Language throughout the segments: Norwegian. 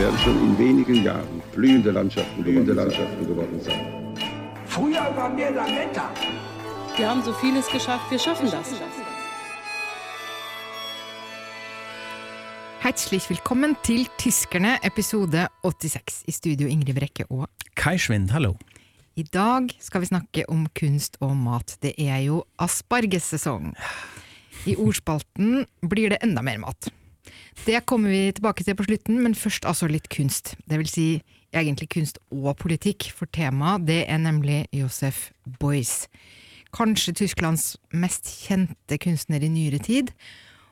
Werden schon in wenigen Jahren blühende Landschaften, blühende Landschaften geworden sein. Früher waren wir Lametta. Wir haben so vieles geschafft, wir schaffen das. Herzlich willkommen til Tyskerne, episode 86. I studio Ingrid Brekke og Kai Schwind, hallo. I dag skal vi snakke om kunst og mat. Det er jo aspargessesong. I ordspalten blir det enda mer mat. Det kommer vi tilbake til på slutten, men først altså litt kunst. Det vil si egentlig kunst og politikk, for temaet det er nemlig Josef Beuys. Kanskje Tysklands mest kjente kunstner i nyere tid,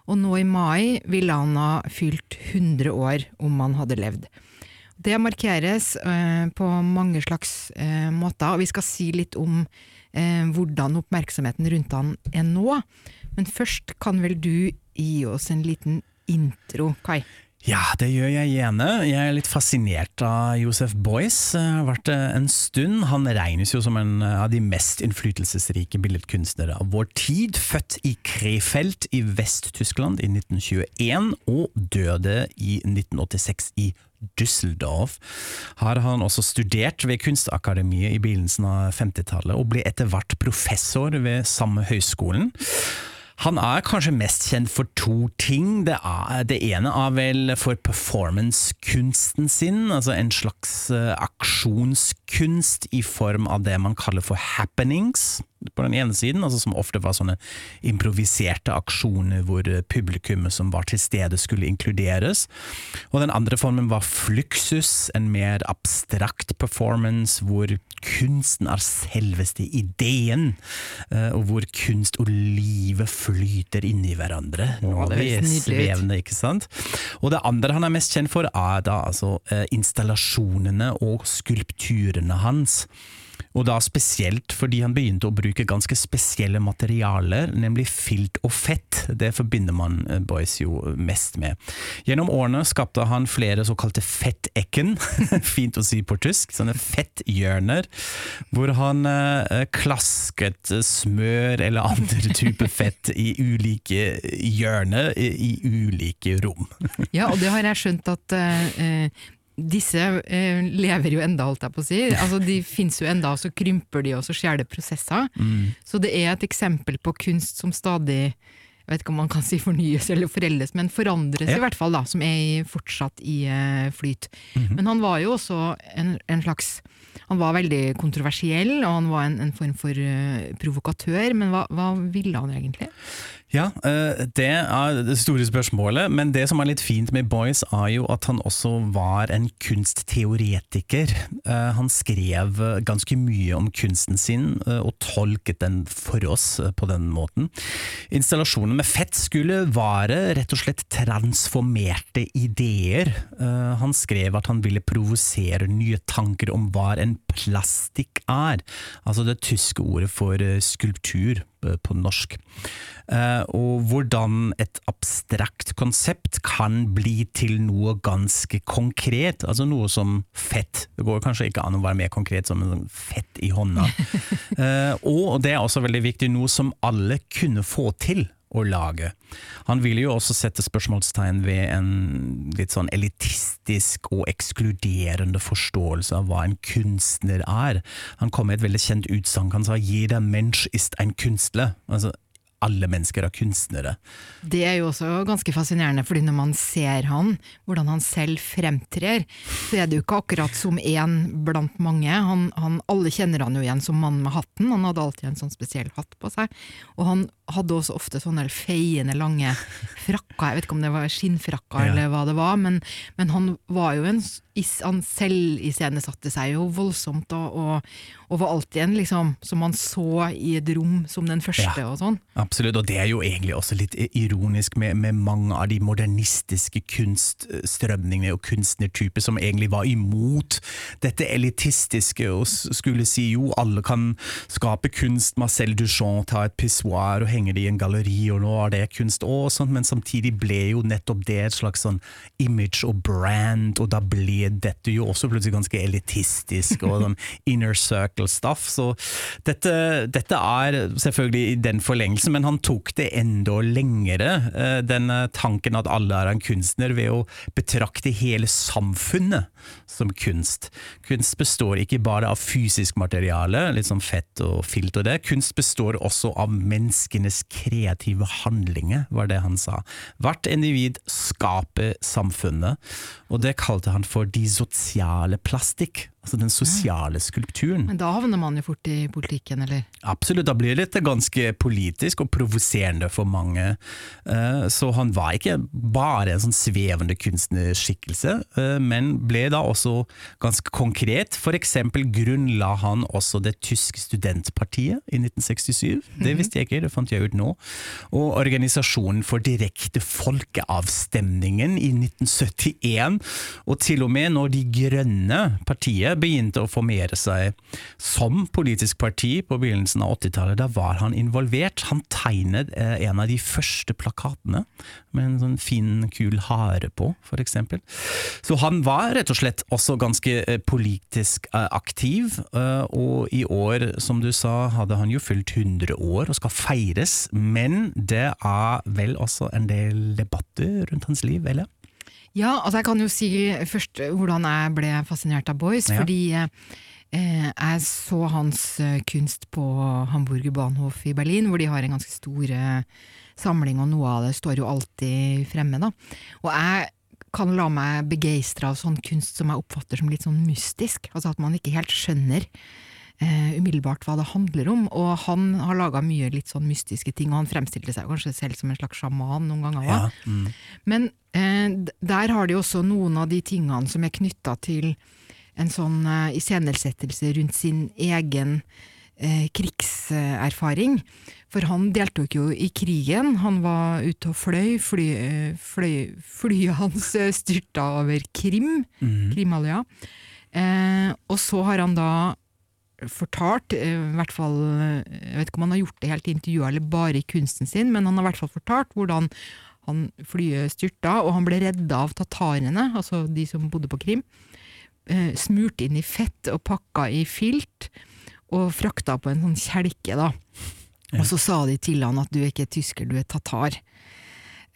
og nå i mai ville han ha fylt 100 år om han hadde levd. Det markeres eh, på mange slags eh, måter, og vi skal si litt om eh, hvordan oppmerksomheten rundt han er nå. Men først kan vel du gi oss en liten intro, Kai? Ja, det gjør jeg gjerne. Jeg er litt fascinert av Josef Beuys. Det har vært en stund. Han regnes jo som en av de mest innflytelsesrike billedkunstnere av vår tid. Født i Krefeld i Vest-Tyskland i 1921, og døde i 1986 i Düsseldorf. Har han også studert ved Kunstakademiet i begynnelsen av 50-tallet, og ble etter hvert professor ved samme høyskolen. Han er kanskje mest kjent for to ting. Det, er, det ene er vel for performancekunsten sin, altså en slags uh, aksjonskunst i form av det man kaller for happenings. På den ene siden, altså som ofte var sånne improviserte aksjoner hvor publikummet som var til stede skulle inkluderes. Og den andre formen var fluksus, en mer abstrakt performance hvor kunsten er selveste ideen, uh, og hvor kunst og livet flyter inni hverandre. Nå er vi svevende, ikke sant? Og det andre han er mest kjent for, er da altså uh, installasjonene og skulpturene hans. Og da spesielt fordi han begynte å bruke ganske spesielle materialer, nemlig filt og fett. Det forbinder man Boys jo mest med. Gjennom årene skapte han flere såkalte fettekken, fint å si på tysk, sånne fetthjørner, hvor han eh, klasket smør eller andre typer fett i ulike hjørner i, ulike rom. Ja, og det har jeg skjønt at eh, disse eh, lever jo enda, holdt jeg på å si. Altså, de fins jo enda, og så krymper de, og så skjer det prosesser. Mm. Så det er et eksempel på kunst som stadig jeg vet ikke om man kan si fornyes eller foreldes, men forandres Ja. i hvert fall, da, som er fortsatt i eh, flyt. Mhm. Men han var jo også en, en slags Han var veldig kontroversiell, og han var en, en form for uh, provokatør, men hva, hva ville han egentlig? Ja, eh, det er det store spørsmålet, men det som er litt fint med Boyce, er jo at han også var en kunstteoretiker. Eh, Han skrev ganske mye om kunsten sin, eh, og tolket den for oss på den måten. Installasjonen med fett skulle vare rett og slett transformerte ideer. Han skrev at han ville provosere nye tanker om hva en plastikk er, altså det tyske ordet for skulptur på norsk. Eh, og hvordan et abstrakt konsept kan bli til noe ganske konkret, altså noe som fett. Det går kanskje ikke an å være mer konkret som en sånn fett i hånda. Eh, og det er også veldig viktig, noe som alle kunne få til å lage. Han ville jo også sette spørsmålstegn ved en litt sånn elitistisk og ekskluderende forståelse av hva en kunstner er. Han kom med et veldig kjent utsagn, han sa 'jeder Mensch ist ein Künstler'. Altså, alle mennesker er kunstnere. Det er jo også ganske fascinerende, fordi når man ser han, hvordan han selv fremtrer, så er det jo ikke akkurat som én blant mange. Han, han, alle kjenner han jo igjen som mannen med hatten, han hadde alltid en sånn spesiell hatt på seg. Og han hadde også ofte sånne feiende, lange frakker. Jeg vet ikke om det var skinnfrakker Ja. eller hva det var, men, men han var jo en Han selv iscenesatte seg jo voldsomt, og, og, og var alltid en liksom som man så i et rom som den første, Ja. og sånn. Absolutt, og det er jo egentlig også litt ironisk med, med mange av de modernistiske kunststrømningene og kunstnertyper som egentlig var imot dette elitistiske og skulle si jo alle kan skape kunst, Marcel Duchamp tar et pissoir og henger det i en galleri og nå er det kunst og sånt, men samtidig ble jo nettopp det et slags sånn image og brand, og da ble dette jo også plutselig ganske elitistisk og sånn inner circle stuff, så dette, dette er selvfølgelig i den forlengelsen, men han tok det enda lengre, den tanken at alle er en kunstner, ved å betrakte hele samfunnet som kunst. Kunst består ikke bare av fysisk materiale, litt sånn fett og filt og det, kunst består også av menneskenes kreative handlinger, var det han sa. Hvert individ skaper samfunnet, og det kalte han for de sosiale plastikk, altså den sosiale skulpturen. Men da havner man jo fort i politikken, eller? Absolutt, da blir dette ganske politisk og provoserende for mange. Eh, Så han var ikke bare en sånn svevende kunstnerskikkelse, eh, men ble da også ganske konkret. For eksempel grunnla han også det tyske studentpartiet i 1967. Det visste jeg ikke, det fant jeg ut nå. Og Organisasjonen for direkte folkeavstemningen i 1971. Og til og med når De grønne partiet begynte å formere seg som politisk parti på begynnelsen av 80-tallet, da var han involvert. Han tegnet eh, en av de første plakatene med en sånn fin, kul hare på, eksempel. Så han var rett og slett også ganske eh, politisk eh, aktiv, og i år, som du sa, hadde han jo fylt 100 år og skal feires, men det er vel også en del debatter rundt hans liv, eller? Ja, altså jeg kan jo si først hvordan jeg ble fascinert av Boys, Ja. fordi eh, jeg så hans eh, kunst på Hamburger Bahnhof i Berlin, hvor de har en ganske stor eh, samling, og noe av det står jo alltid fremme. Da. Og jeg kan la meg begeistre av sånn kunst som jeg oppfatter som litt sånn mystisk, altså at man ikke helt skjønner eh, umiddelbart hva det handler om. Og han har laga mye litt sånn mystiske ting, og han fremstilte seg kanskje selv som en slags sjaman noen ganger Ja. Mm. Men eh, der har de også noen av de tingene som er knytta til en sånn eh, iscenesettelse rundt sin egen eh, krigserfaring. For han deltok jo i krigen, han var ute og fløy, fly, eh, fløy, flyet hans eh, styrta over Krim, Krimhalvøya. Eh, og så har han da fortalt, eh, i hvert fall, eh, jeg vet ikke om han har gjort det helt i intervjuet eller bare i kunsten sin, men han har i hvert fall fortalt hvordan han flyet styrta, og han ble redda av tatarene, altså de som bodde på Krim. Eh, smurt inn i fett og pakka i filt, og frakta på en sånn kjelke, da. Og så sa de til han at du er ikke tysker, du er tatar.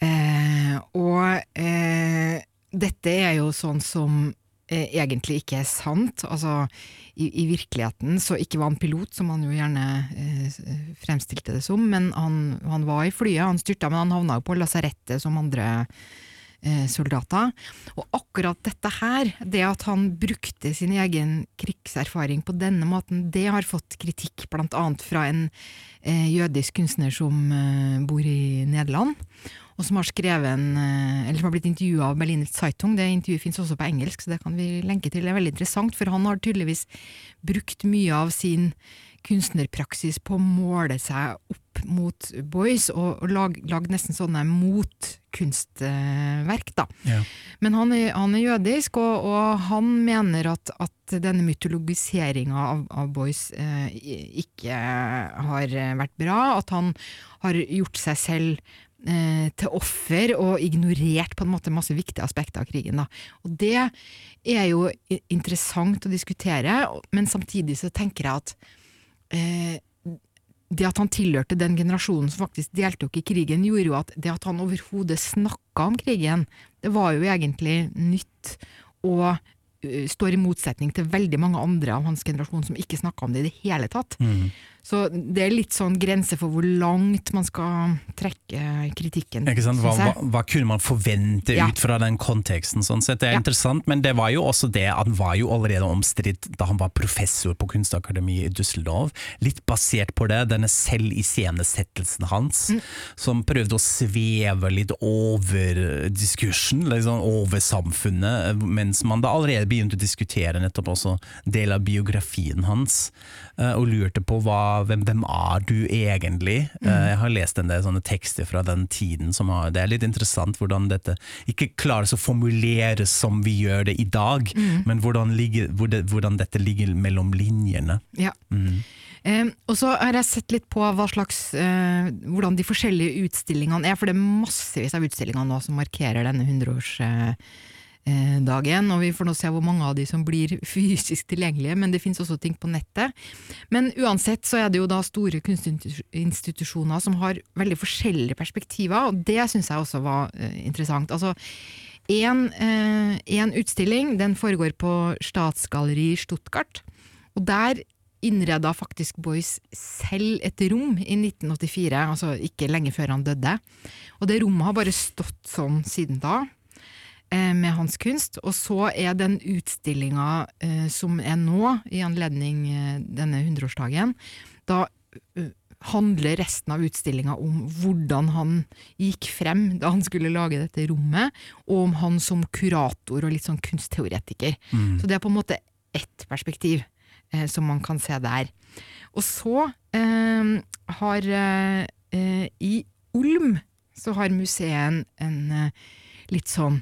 Eh, og eh, dette er jo sånn som eh, egentlig ikke er sant. Altså, i, i virkeligheten så ikke var han pilot, som han jo gjerne eh, fremstilte det som, men han, han var i flyet, han styrta, men han havna jo på lasarettet som andre eh, soldater. Og akkurat dette her, det at han brukte sin egen krigserfaring på denne måten, det har fått kritikk blant annet fra en eh, jødisk kunstner som eh, bor i Nederland, og som har skrevet en, eh, eller som har blitt intervjua av Berliner Zeitung. Det intervjuet finnes også på engelsk, så det kan vi lenke til. Det er veldig interessant, for han har tydeligvis brukt mye av sin kunstnerpraksis på å måle seg opp mot boys, og, og lag, lagd nesten sånne motkunstverk, da. Ja. Men han er, han er jødisk, og, og han mener at, at denne mytologiseringa av, av boys eh, ikke har vært bra, at han har gjort seg selv til offer og ignorert på en måte masse viktige aspekter av krigen. Da. Og det er jo interessant å diskutere, men samtidig så tenker jeg at eh, det at han tilhørte den generasjonen som faktisk deltok i krigen, gjorde jo at det at han overhodet snakka om krigen, det var jo egentlig nytt, og uh, står i motsetning til veldig mange andre av hans generasjon som ikke snakka om det i det hele tatt. Så det er litt sånn grense for hvor langt man skal trekke kritikken. Hva, hva, hva kunne man forvente Ja. ut fra den konteksten? Sånn sett. Det er Ja. interessant, men det var jo også det at han var jo allerede omstridt da han var professor på Kunstakademiet i Düsseldorf. Litt basert på det, denne selviscenesettelsen hans, Mm. som prøvde å sveve litt over diskursen, liksom over samfunnet, mens man da allerede begynte å diskutere nettopp også del av biografien hans, og lurte på hva, hvem, hvem er du egentlig? Eh, Jeg har lest en del sånne tekster fra den tiden som har, det er litt interessant hvordan dette ikke klares å formuleres som vi gjør det i dag, men hvordan, ligger, hvordan dette ligger mellom linjene. Ja. Eh, og så har jeg sett litt på slags, uh, hvordan de forskjellige utstillingene er, for det er massevis av utstillinger nå som markerer denne 100-årsdagen, og vi får nå se hvor mange av de som blir fysisk tilgjengelige, men det finnes også ting på nettet. Men uansett så er det jo da store kunstinstitusjoner som har veldig forskjellige perspektiver, og det syns jeg også var eh, interessant. Altså, en, eh, en utstilling den foregår på Statsgalleri Stuttgart, og der innreda faktisk Boyce selv et rom i 1984, altså ikke lenge før han døde. Og det rommet har bare stått sånn siden da, eh, med hans kunst. Og så er den utstillinga eh, som er nå, i anledning eh, denne 100-årsdagen, da eh, handler resten av utstillinga om hvordan han gikk frem da han skulle lage dette rommet, og om han som kurator og litt sånn kunstteoretiker. Så det er på en måte ett perspektiv eh, som man kan se der. Og så eh, har eh, eh, I Olm så har museet en, en eh, litt sånn,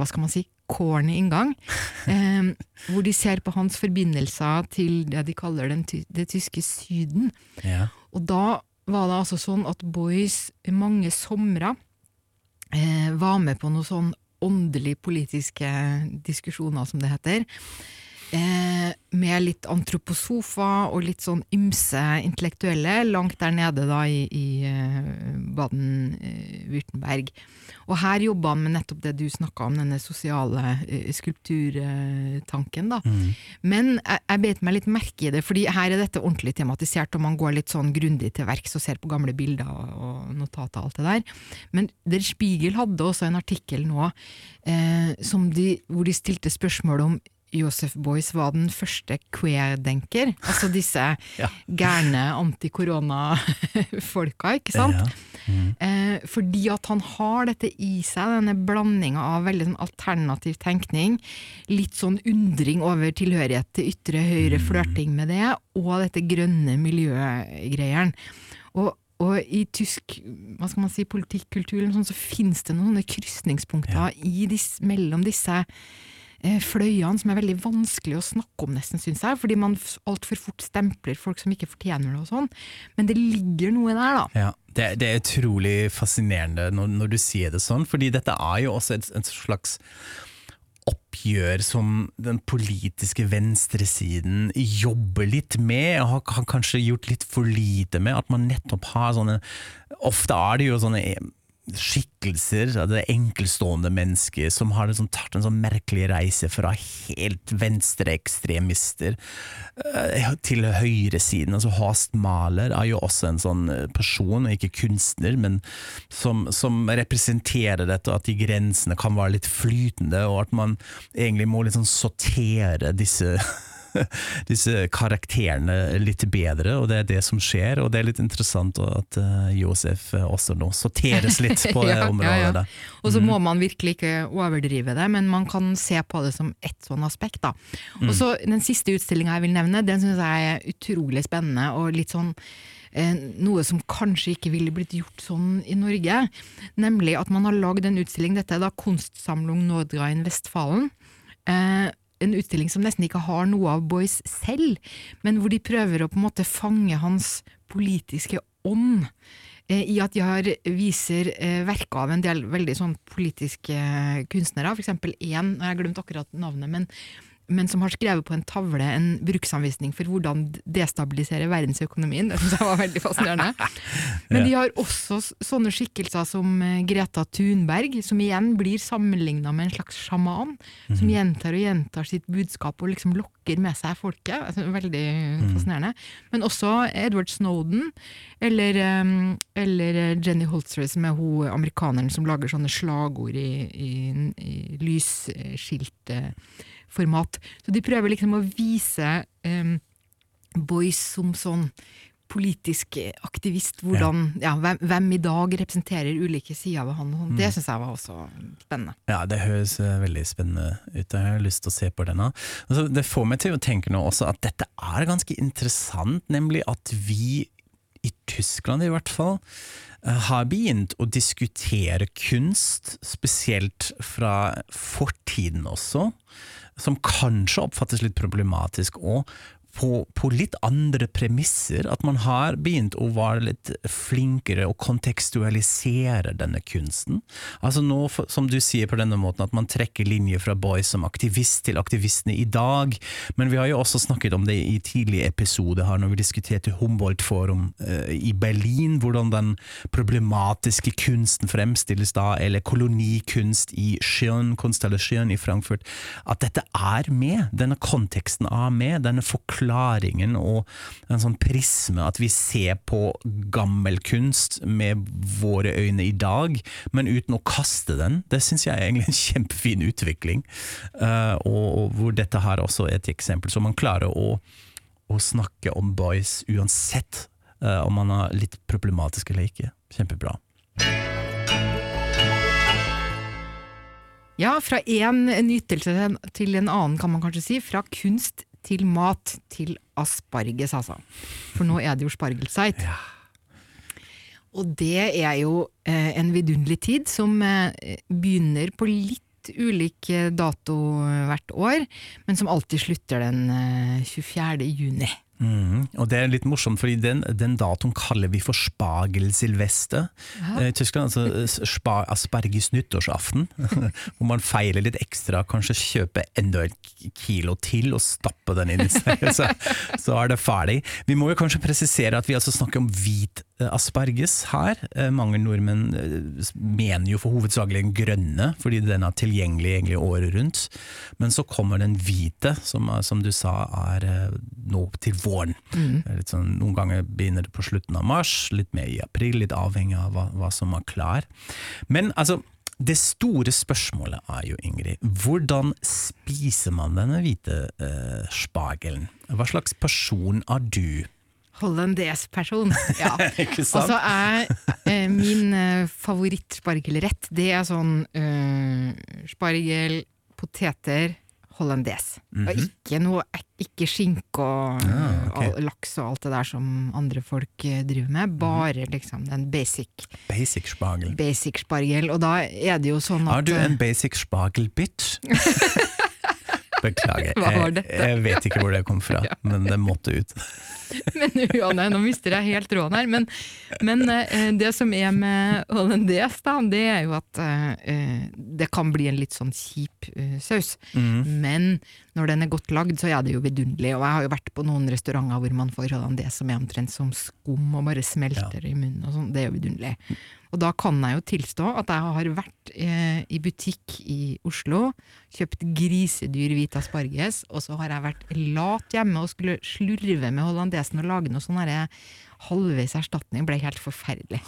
hva skal man si, corny inngang, eh, hvor de ser på hans forbindelser til det de kaller den, ty det tyske Syden. Ja. Og da var det altså sånn at Boys mange somre eh, var med på noen sånn åndelig politiske diskusjoner, som det heter. Eh, med litt antroposofa og litt sånn ymse intellektuelle, langt der nede da i, i eh, Baden-Würtemberg. Og her jobba han med nettopp det du snakka om, denne sosiale eh, skulpturtanken. da. Men jeg, jeg beit meg litt merke i det, fordi her er dette ordentlig tematisert, og man går litt sånn grundig til verks og ser på gamle bilder og, og notater og alt det der. Men Der Spiegel hadde også en artikkel nå eh, som de, hvor de stilte spørsmål om Josef Beuys var den første queer-denker, altså disse Ja. gærne anti-korona-folka, ikke sant? Eh, fordi at han har dette i seg, denne blandinga av veldig sånn alternativ tenkning, litt sånn undring over tilhørighet til ytre høyre, flørting med det, og dette grønne miljøgreieren. Og, og i tysk hva skal man si, politikkultur sånn, så finnes det noen krysningspunkter ja. mellom disse fløyene som er veldig vanskelig å snakke om, nesten, syns jeg, fordi man altfor fort stempler folk som ikke fortjener det og sånn. Men det ligger noe der, da. Ja, det, det er utrolig fascinerende når, når du sier det sånn, fordi dette er jo også et, et slags oppgjør som den politiske venstresiden jobber litt med, og har kanskje gjort litt for lite med. At man nettopp har sånne Ofte er det jo sånne skikkelser det enkeltstående mennesket som har liksom tatt en sånn merkelig reise fra helt venstreekstremister eh, til høyresiden. Altså Haast Mahler er jo også en sånn eh, person, ikke kunstner, men som, som representerer dette, at de grensene kan være litt flytende, og at man egentlig må liksom sortere disse disse karakterene litt bedre, og det er det som skjer. Og det er litt interessant at uh, Josef eh, også nå sorteres litt på det Ja, området. ja, ja. Og så må man virkelig ikke overdrive det, men man kan se på det som ett sånn aspekt. Da. Og så Den siste utstillinga jeg vil nevne, den syns jeg er utrolig spennende, og litt sånn eh, noe som kanskje ikke ville blitt gjort sånn i Norge. Nemlig at man har lagd en utstilling, dette er da Kunstsamlung Nordrhein-Westfalen. Eh, en utstilling som nesten ikke har noe av Boys selv, men hvor de prøver å på en måte fange hans politiske ånd eh, i at de har, viser eh, verker av en del veldig sånn politiske eh, kunstnere, eksempel én, jeg har glemt akkurat navnet, men men som har skrevet på en tavle en bruksanvisning for hvordan destabilisere verdensøkonomien. Det synes jeg var veldig fascinerende. Men de har også sånne skikkelser som eh, Greta Thunberg, som igjen blir sammenligna med en slags sjaman, som gjentar og gjentar sitt budskap og liksom lokker med seg folket. Altså, veldig fascinerende. Men også Edward Snowden, eller, eh, eller Jenny Holzer, som er hun amerikaneren som lager sånne slagord i, i, i lysskiltformat. Så de prøver liksom å vise um, Boys som sånn politisk aktivist, hvordan, ja. hvem, hvem i dag representerer ulike sider ved han. Det syns jeg var også spennende. Ja, det høres eh, veldig spennende ut. Jeg har lyst til å se på denne. Altså, det får meg til å tenke nå også at dette er ganske interessant, nemlig at vi i Tyskland i hvert fall eh, har begynt å diskutere kunst, spesielt fra fortiden også, som kanskje oppfattes litt problematisk òg. På, på litt andre premisser, at man har begynt å være litt flinkere å kontekstualisere denne kunsten. Altså nå, som du sier på denne måten, at man trekker linjer fra Boys som aktivist til aktivistene i dag, men vi har jo også snakket om det i tidlige episoder her når vi diskuterte Humboldt-forum eh, i Berlin, hvordan den problematiske kunsten fremstilles da, eller kolonikunst i Schön, Konstellasjon i Frankfurt, at dette er med, denne konteksten er med, denne forklaringen og en sånn prisme, at vi ser på gammel kunst med våre øyne i dag, men uten å kaste den. Det syns jeg er egentlig en kjempefin utvikling, uh, og, og hvor dette her også er et eksempel. Så man klarer å, å snakke om boys uansett uh, om man er litt problematisk eller ikke. Kjempebra. Ja, fra én nytelse til en annen, kan man kanskje si. Fra kunst til mat til asparges, altså. For nå er det jo spargelsite. Og det er jo eh, en vidunderlig tid som eh, begynner på litt ulik eh, dato hvert år, men som alltid slutter den eh, 24. juni. Mhm, Og det er litt morsomt, fordi den, den datoen kaller vi for spagelsilvester eh, i Tyskland. Altså eh, spa, asperges nyttårsaften, hvor man feiler litt ekstra, kanskje kjøper enda et kilo til og stapper den inn i seg, så, så er det ferdig. Vi må jo kanskje presisere at vi altså snakker om hvit eh, asperges her. Eh, Mange nordmenn eh, mener jo for hovedsakelig den grønne, fordi den er tilgjengelig egentlig året rundt. Men så kommer den hvite, som, er- som du sa er nå til våren. Litt sånn, noen ganger begynner det på slutten av mars, litt mer i april, litt avhengig av hva, hva som er klar. Men altså, det store spørsmålet er jo, Ingrid, hvordan spiser man denne hvite eh, spagelen? Hva slags person er du? Hollandes-person. Ja. Ikke sant? Altså, er eh, min eh, favorittspargelrett, det er sånn eh, spargel, poteter, hollandes. Og ikke noe ikke skinke og Mhm. Ah, okay. all- laks og alt det der som andre folk eh, driver med. Bare liksom den basic, Basic spargel. basic spargel. Og da er det jo sånn at Er du eh, en basic spagel-bitch? Beklager, jeg, jeg vet ikke hvor det kom fra, men det måtte ut. Men ja, nei, nå mister jeg helt råden her. Men, men eh, det som er med hollandes, da, det er jo at eh, det kan bli en litt sånn kjip eh, saus. Men når den er godt lagd, så er det jo vidunderlig. Og jeg har jo vært på noen restauranter hvor man får hollandes som er omtrent som skum og bare smelter i munnen og sånn. Det er jo vidunderlig. Og da kan jeg jo tilstå at jeg har vært eh, i butikk i Oslo, kjøpt grisedyr hvit asparges, og så har jeg vært lat hjemme og skulle slurve med hollandesen og lage noe sånn herre halvveis erstatning. Ble helt forferdelig.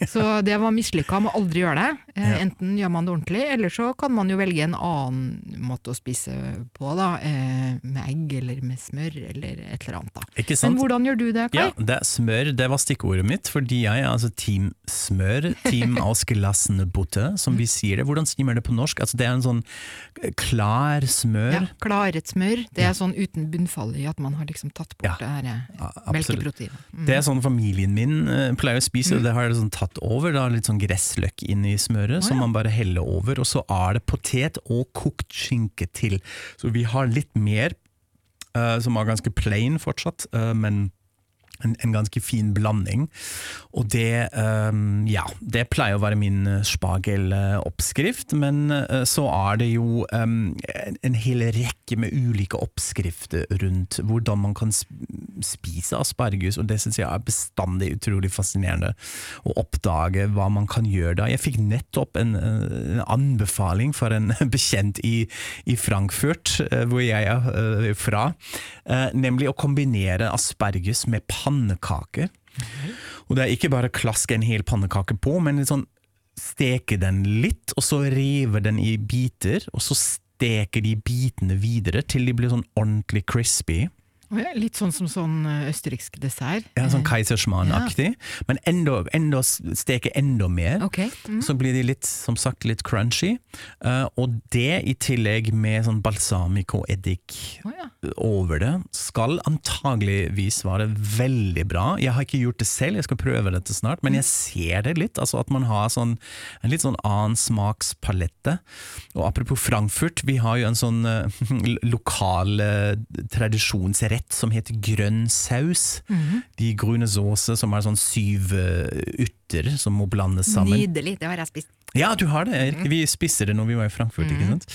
Så det var mislykka, må aldri gjøre det. Eh, Enten gjør man det ordentlig, eller så kan man jo velge en annen måte å spise på, da. Eh, med egg eller med smør eller et eller annet, da. Ikke sant? Men hvordan gjør du det, Kai? Ja, det er smør, det var stikkordet mitt, fordi jeg er altså team smør, team ausgelassene som vi sier det. Hvordan sier man det på norsk? Altså det er en sånn klar smør. Ja, klaret smør. Det er sånn uten bunnfall i at man har liksom tatt bort Ja. det her eh, melkeproteinet. Mm. Det er sånn familien min eh, pleier å spise, og det har jeg sånn tatt over, da, litt sånn gressløk inn i smøret, som ja. man bare heller over, og så er det potet og kokt skinke til. Så vi har litt mer, uh, som er ganske plain fortsatt, uh, men en, en ganske fin blanding. Og det, um, ja, det pleier å være min eh, spageloppskrift, men uh, så er det jo um, en, en hel rekke med ulike oppskrifter rundt hvordan man kan spise asparges, og det syns jeg er bestandig utrolig fascinerende å oppdage hva man kan gjøre da. Jeg fikk nettopp en, eh, en anbefaling for en bekjent i, i Frankfurt, uh, hvor jeg er uh, fra, nemlig å kombinere asparges med pannekaker. Og det er ikke bare klaske en hel pannekake på, men sånn steke den litt, og så rive den i biter, og så steke de bitene videre til de blir sånn ordentlig crispy. Litt sånn som sånn eh, østerriksk dessert. Ja, sånn Keisersmann-aktig. Ja. men enda, enda, steke enda mer. Okay. Mm. Så blir de litt, som sagt, litt crunchy. Uh, og det i tillegg med sånn balsamico-eddik oh, ja. over det, skal antageligvis være veldig bra. Jeg har ikke gjort det selv, jeg skal prøve dette snart, men jeg ser det litt. Altså at man har sånn, en litt sånn annen smakspalette. Og apropos Frankfurt, vi har jo en sånn uh, lokal uh, tradisjonsrett som heter grønn saus. De grune såser som er sånn syv eh, urter som må blandes sammen. Nydelig, det har jeg spist. Ja, du har det. Erik. Vi spiste det når vi var i Frankfurt. ikke sant?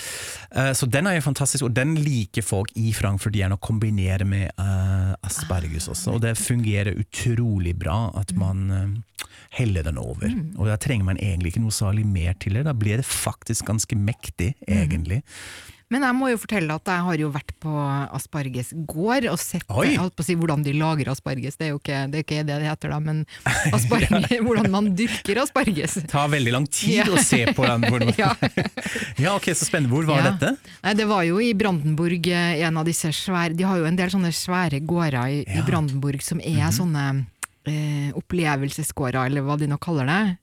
Eh, så den er jo fantastisk, og den liker folk i Frankfurt gjerne å kombinere med eh, asparges også. Og det fungerer utrolig bra at man eh, heller den over. Og da trenger man egentlig ikke noe særlig mer til det. Da blir det faktisk ganske mektig, egentlig. Men jeg må jo fortelle at jeg har jo vært på Asparges gård og sett si, hvordan de lager asparges. Det er jo ikke det, er ikke det det heter da, men asparges, hvordan man dyrker asparges. Det tar veldig lang tid Ja. å se på den. Ja. ja, ok, så spennende. Hvor var Ja. dette? Nei, det var jo i Brandenburg, eh, en av disse svære De har jo en del sånne svære gårder i, i Brandenburg som er sånne eh, opplevelsesgårder, eller hva de nå kaller det.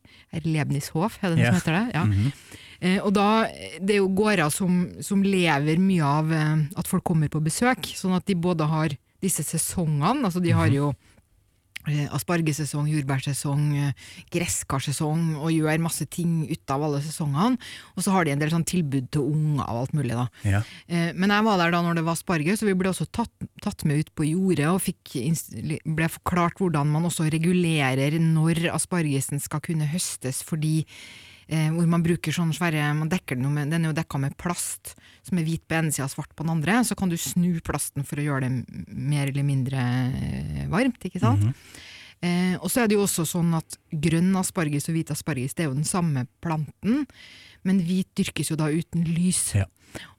Lebnishof, er det den Ja. som heter det? Ja. Eh, og da, Det er jo gårder som, som lever mye av eh, at folk kommer på besøk, sånn at de både har disse sesongene, altså de har jo eh, aspargesesong, jordbærsesong, eh, gresskarsesong, og gjør masse ting ut av alle sesongene. Og så har de en del sånn tilbud til unger og alt mulig. da. Ja. Eh, Men jeg var der da når det var asparges, og vi ble også tatt, tatt med ut på jordet og fikk, ble forklart hvordan man også regulerer når aspargesen skal kunne høstes, fordi eh, hvor man bruker sånne svære man dekker den, med, den er jo dekka med plast, som er hvit på ene sida og svart på den andre. Så kan du snu plasten for å gjøre det mer eller mindre eh, varmt, ikke sant? Eh, og så er det jo også sånn at grønn asparges og hvit asparges det er jo den samme planten, men hvit dyrkes jo da uten lys. Ja.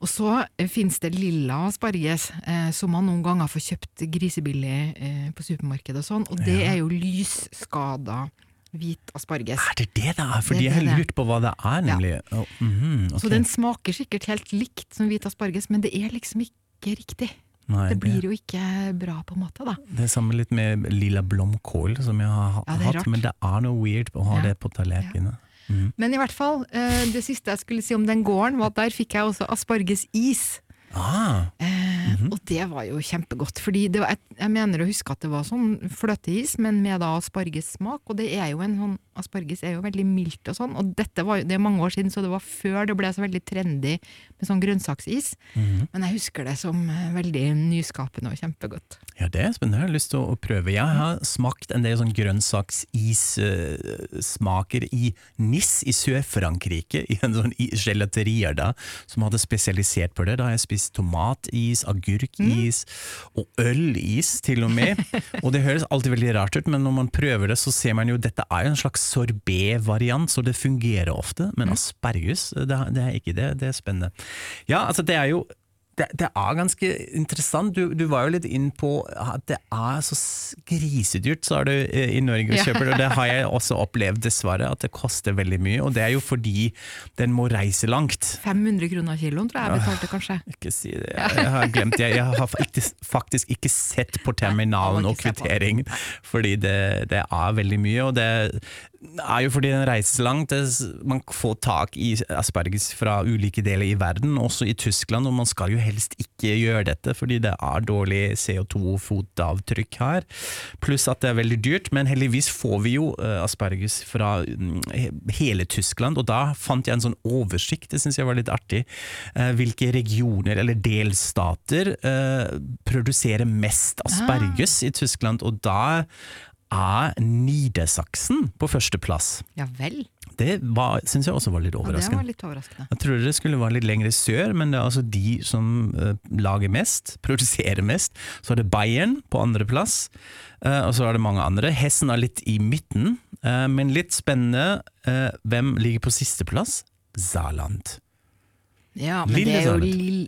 Og så eh, finnes det lilla asparges, eh, som man noen ganger får kjøpt grisebillig eh, på supermarkedet og sånn, og det er jo lysskada hvit asparges. Er det det det er? Fordi Det er jeg har lurt på hva det er, nemlig. Ja. Oh, mm -hmm, okay. Så den smaker sikkert helt likt som hvit asparges, men det er liksom ikke riktig. Nei, Det blir jo ikke bra på en måte, da. Det er samme litt med lilla blomkål, som jeg har Ja, hatt, men det er noe weird å ha Ja. det på tallerkenene. Men i hvert fall, eh, det siste jeg skulle si om den gården, var at der fikk jeg også aspargesis. Ah, Mm -hmm. Og det var jo kjempegodt, fordi det var jeg, jeg mener å huske at det var sånn fløteis, men med da aspargessmak, og det er jo en sånn, asparges er jo veldig mildt og sånn, og dette var jo, det er mange år siden, så det var før det ble så veldig trendy med sånn grønnsaksis, Mhm. men jeg husker det som eh, veldig nyskapende og kjempegodt. ja, det er spennende. Jeg har lyst til å, prøve. Jeg har smakt en del sånn grønnsakissmaker i Nis i Sør-Frankrike, i en sånn gelaterier da, som hadde spesialisert på det. Da har jeg spist tomatis, agurkis og ølis til og med. Og det høres alltid veldig rart ut, men når man prøver det, så ser man jo dette er jo en slags sorbet-variant, så det fungerer ofte. Men asperges, det, det er ikke det. Det er spennende. Ja, altså det er jo det, det er ganske interessant. Du, du var jo litt inn på at det er så grisedyrt, sa du, eh, i Norge å kjøpe. Og det har jeg også opplevd, dessverre, at det koster veldig mye. Og det er jo fordi den må reise langt. 500 kroner kiloen tror jeg jeg betalte kanskje. Ikke si det, jeg, har glemt det. Jeg har faktisk ikke sett på terminalen og kvitteringen, fordi det, det er veldig mye. Og det, er jo fordi den reiser langt. Man får tak i asperges fra ulike deler i verden, også i Tyskland, og man skal jo helst ikke gjøre dette, fordi det er dårlig CO2-fotavtrykk her. Pluss at det er veldig dyrt, men heldigvis får vi jo eh, asperges fra mm, hele Tyskland, og da fant jeg en sånn oversikt, det syns jeg var litt artig, eh, hvilke regioner eller delstater eh, produserer mest asperges i Tyskland, og da er Nidesaksen på førsteplass. Ja vel. Det syns jeg også var litt Ja, det overraskende. var litt overraskende. Jeg trodde det skulle være litt lengre sør, men det er altså de som uh, lager mest, produserer mest. Så er det Bayern på andreplass, uh, og så er det mange andre. Hessen er litt i midten, uh, men litt spennende. eh, hvem ligger på sisteplass? Zaland. Ja, men det er, jo,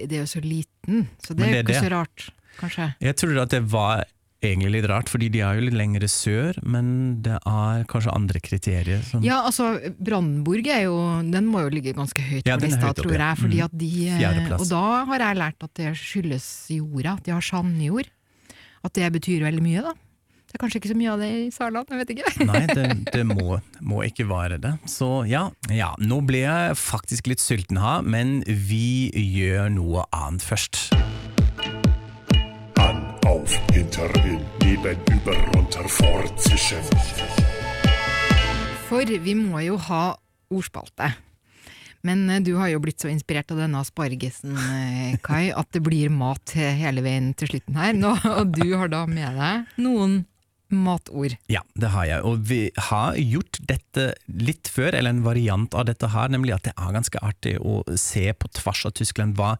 det er jo så liten, så det er det jo er ikke det. så rart, kanskje. Jeg trodde at det var egentlig litt rart, fordi de er jo litt lengre sør, men det er kanskje andre kriterier. Som, Ja, altså, Brandenburg er jo Den må jo ligge ganske høyt Ja, på lista, høyt tror jeg. Fordi Mm. at de, Fjerdeplass. og da har jeg lært at det skyldes jorda, at de har sandjord. At det betyr veldig mye, da. Det er kanskje ikke så mye av det i Saarland, jeg vet ikke. Nei, det, det må, må ikke være det. Så ja, ja, nå ble jeg faktisk litt sulten her, men vi gjør noe annet først. Auf, hinter, in, neben, über, runter, vor. For vi må jo ha ordspalte. Men eh, du har jo blitt så inspirert av denne aspargesen, eh, Kai, at det blir mat hele veien til slutten her. Nå, og du har da med deg noen matord. Ja, det har jeg, og vi har gjort dette litt før, eller en variant av dette her, nemlig at det er ganske artig å se på tvers av Tyskland hva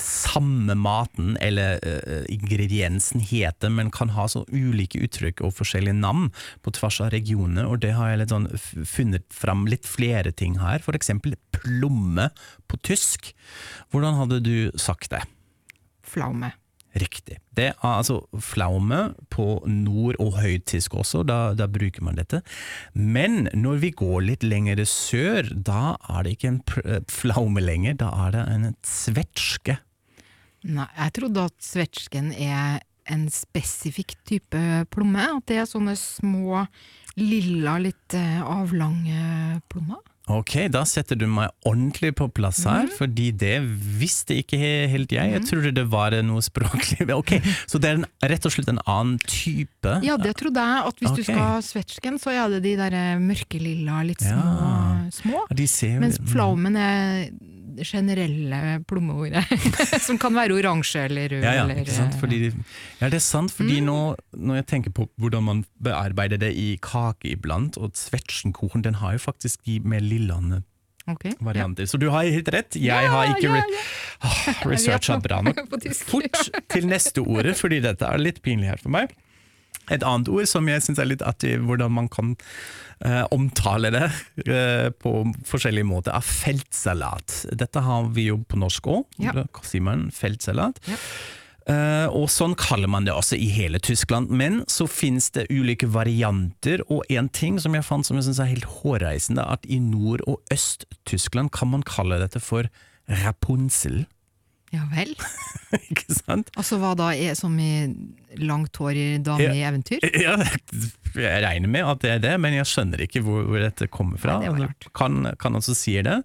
samme maten eller uh, ingrediensen heter, men kan ha så ulike uttrykk og forskjellige navn på tvers av regionene, og det har jeg sånn funnet fram litt flere ting her, eksempel plomme på tysk. Hvordan hadde du sagt det? Flaume. Riktig. Det er altså flaume på nord- og høytysk også, da, da bruker man dette. Men når vi går litt lenger sør, da er det ikke en flaume lenger, da er det en svetske. Nei, jeg trodde at svetsken er en spesifikk type plomme. At det er sånne små, lilla, litt eh, avlange plommer. Ok, da setter du meg ordentlig på plass her, fordi det visste ikke helt jeg. Jeg trodde det var noe språklig. Ok, Så det er en, rett og slett en annen type? Ja, det trodde jeg. At hvis okay. du skal ha svetsken, så er det de der eh, mørkelilla, litt små. Ja. små. De ser Mens flaumen er generelle plommeordet, som kan være oransje eller rød. Ja, ja, eller, sant? eh, Fordi, ja, det er sant, fordi nå, når jeg tenker på hvordan man bearbeider det i kake iblant, og svetsjenkoren, den har jo faktisk de mer lillene okay, varianter. Så du har helt rett, jeg Ja, har ikke ja, re Ah, researcha bra nok. Fort til neste ordet, fordi dette er litt pinlig her for meg. Et annet ord som jeg syns er litt artig, hvordan man kan eh, omtale det eh, på forskjellige måter, er feltsalat. Dette har vi jo på norsk òg, Ja. man feltsalat. Ja. Eh, og sånn kaller man det også i hele Tyskland. Men så finnes det ulike varianter, og en ting som jeg fant som jeg synes er helt hårreisende, at i Nord- og Øst-Tyskland kan man kalle dette for Rapunzel. Ja vel. Ikke sant? Altså hva da er som i langt hår i dame i eventyr? Ja, jeg regner med at det er det, men jeg skjønner ikke hvor, hvor dette kommer fra. Nei, det. Kan, kan også si det.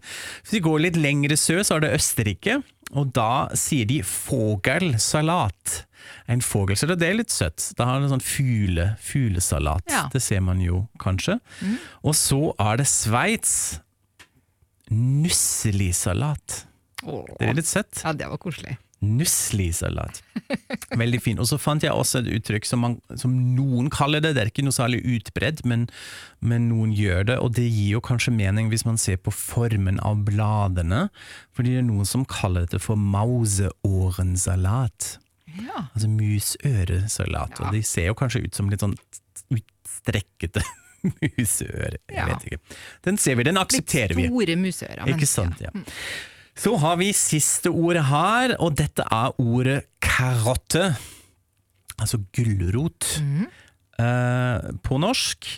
Hvis vi går litt lengre sør, så er det Østerrike, og da sier de fogelsalat. En fogelsalat, det er litt søtt. Da har det sånn fugle, fuglesalat. Ja. Det ser man jo kanskje. Og så er det Sveits. Nusselisalat. Det er litt søtt. Ja, det var koselig. Nusslisalat. Veldig fin. Og så fant jeg også et uttrykk som, man, som noen kaller det, det er ikke noe særlig utbredt, men, men noen gjør det, og det gir jo kanskje mening hvis man ser på formen av bladene, fordi det er noen som kaller dette for mauseårensalat. Ja. Altså musøresalat, og de ser jo kanskje ut som litt sånn utstrekkete museører, jeg Ja. vet ikke. Den ser vi, den aksepterer vi. Litt store museører. Ikke sant, ja. Så har vi siste ordet her, og dette er ordet karotte. Altså gulrot eh, på norsk.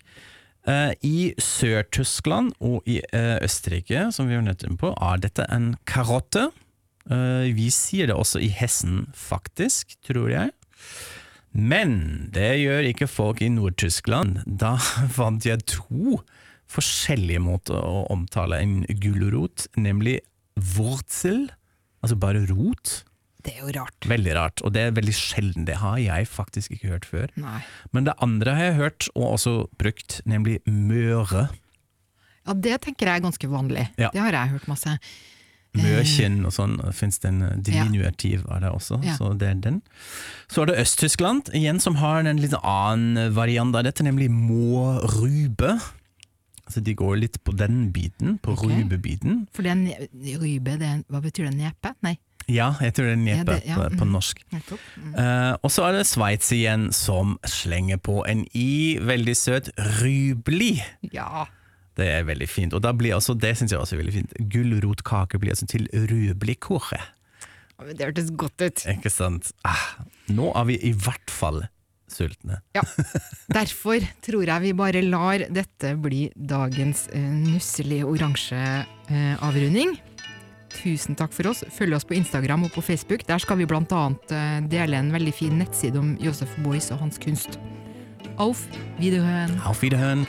Eh, I Sør-Tyskland og i eh, Østerrike, som vi var nødt på, er dette en karotte. Eh, vi sier det også i Hessen, faktisk, tror jeg. Men det gjør ikke folk i Nord-Tyskland. Da fant jeg to forskjellige måter å omtale en gulrot, nemlig wurzel, altså bare rot. Det er jo rart. Veldig rart, og det er veldig sjelden. Det har jeg faktisk ikke hørt før. Nei. Men det andre har jeg hørt, og også brukt, nemlig møre. Ja, det tenker jeg er ganske vanlig. Ja. Det har jeg hørt masse. Møkjen og sånn, fins det en diminuativ av det også, Ja. så det er den. Så er det Øst-Tyskland, igjen som har en litt annen variant av dette, nemlig mårube. Altså de går litt på den biten, på okay. rubebiten. For det er ne rybe, det hva betyr det? Nepe? Nei, Ja, jeg tror det er nepe Ja, ja, på, på mm. norsk. Mm. Uh, og så er det Sveits igjen, som slenger på en i, veldig søt, rybli. Ja. Det er veldig fint, og da blir også, det synes jeg også er veldig fint. Gulrotkake blir altså til men Det hørtes godt ut. Ikke sant? Ah, nå er vi i hvert fall sultne. Ja. Derfor tror jeg vi bare lar dette bli dagens eh, nusselige oransje eh, avrunding. Tusen takk for oss. Følg oss på Instagram og på Facebook. Der skal vi blant annet eh, dele en veldig fin nettside om Josef Boyce og hans kunst. Auf Wiederhören! Auf Wiederhören!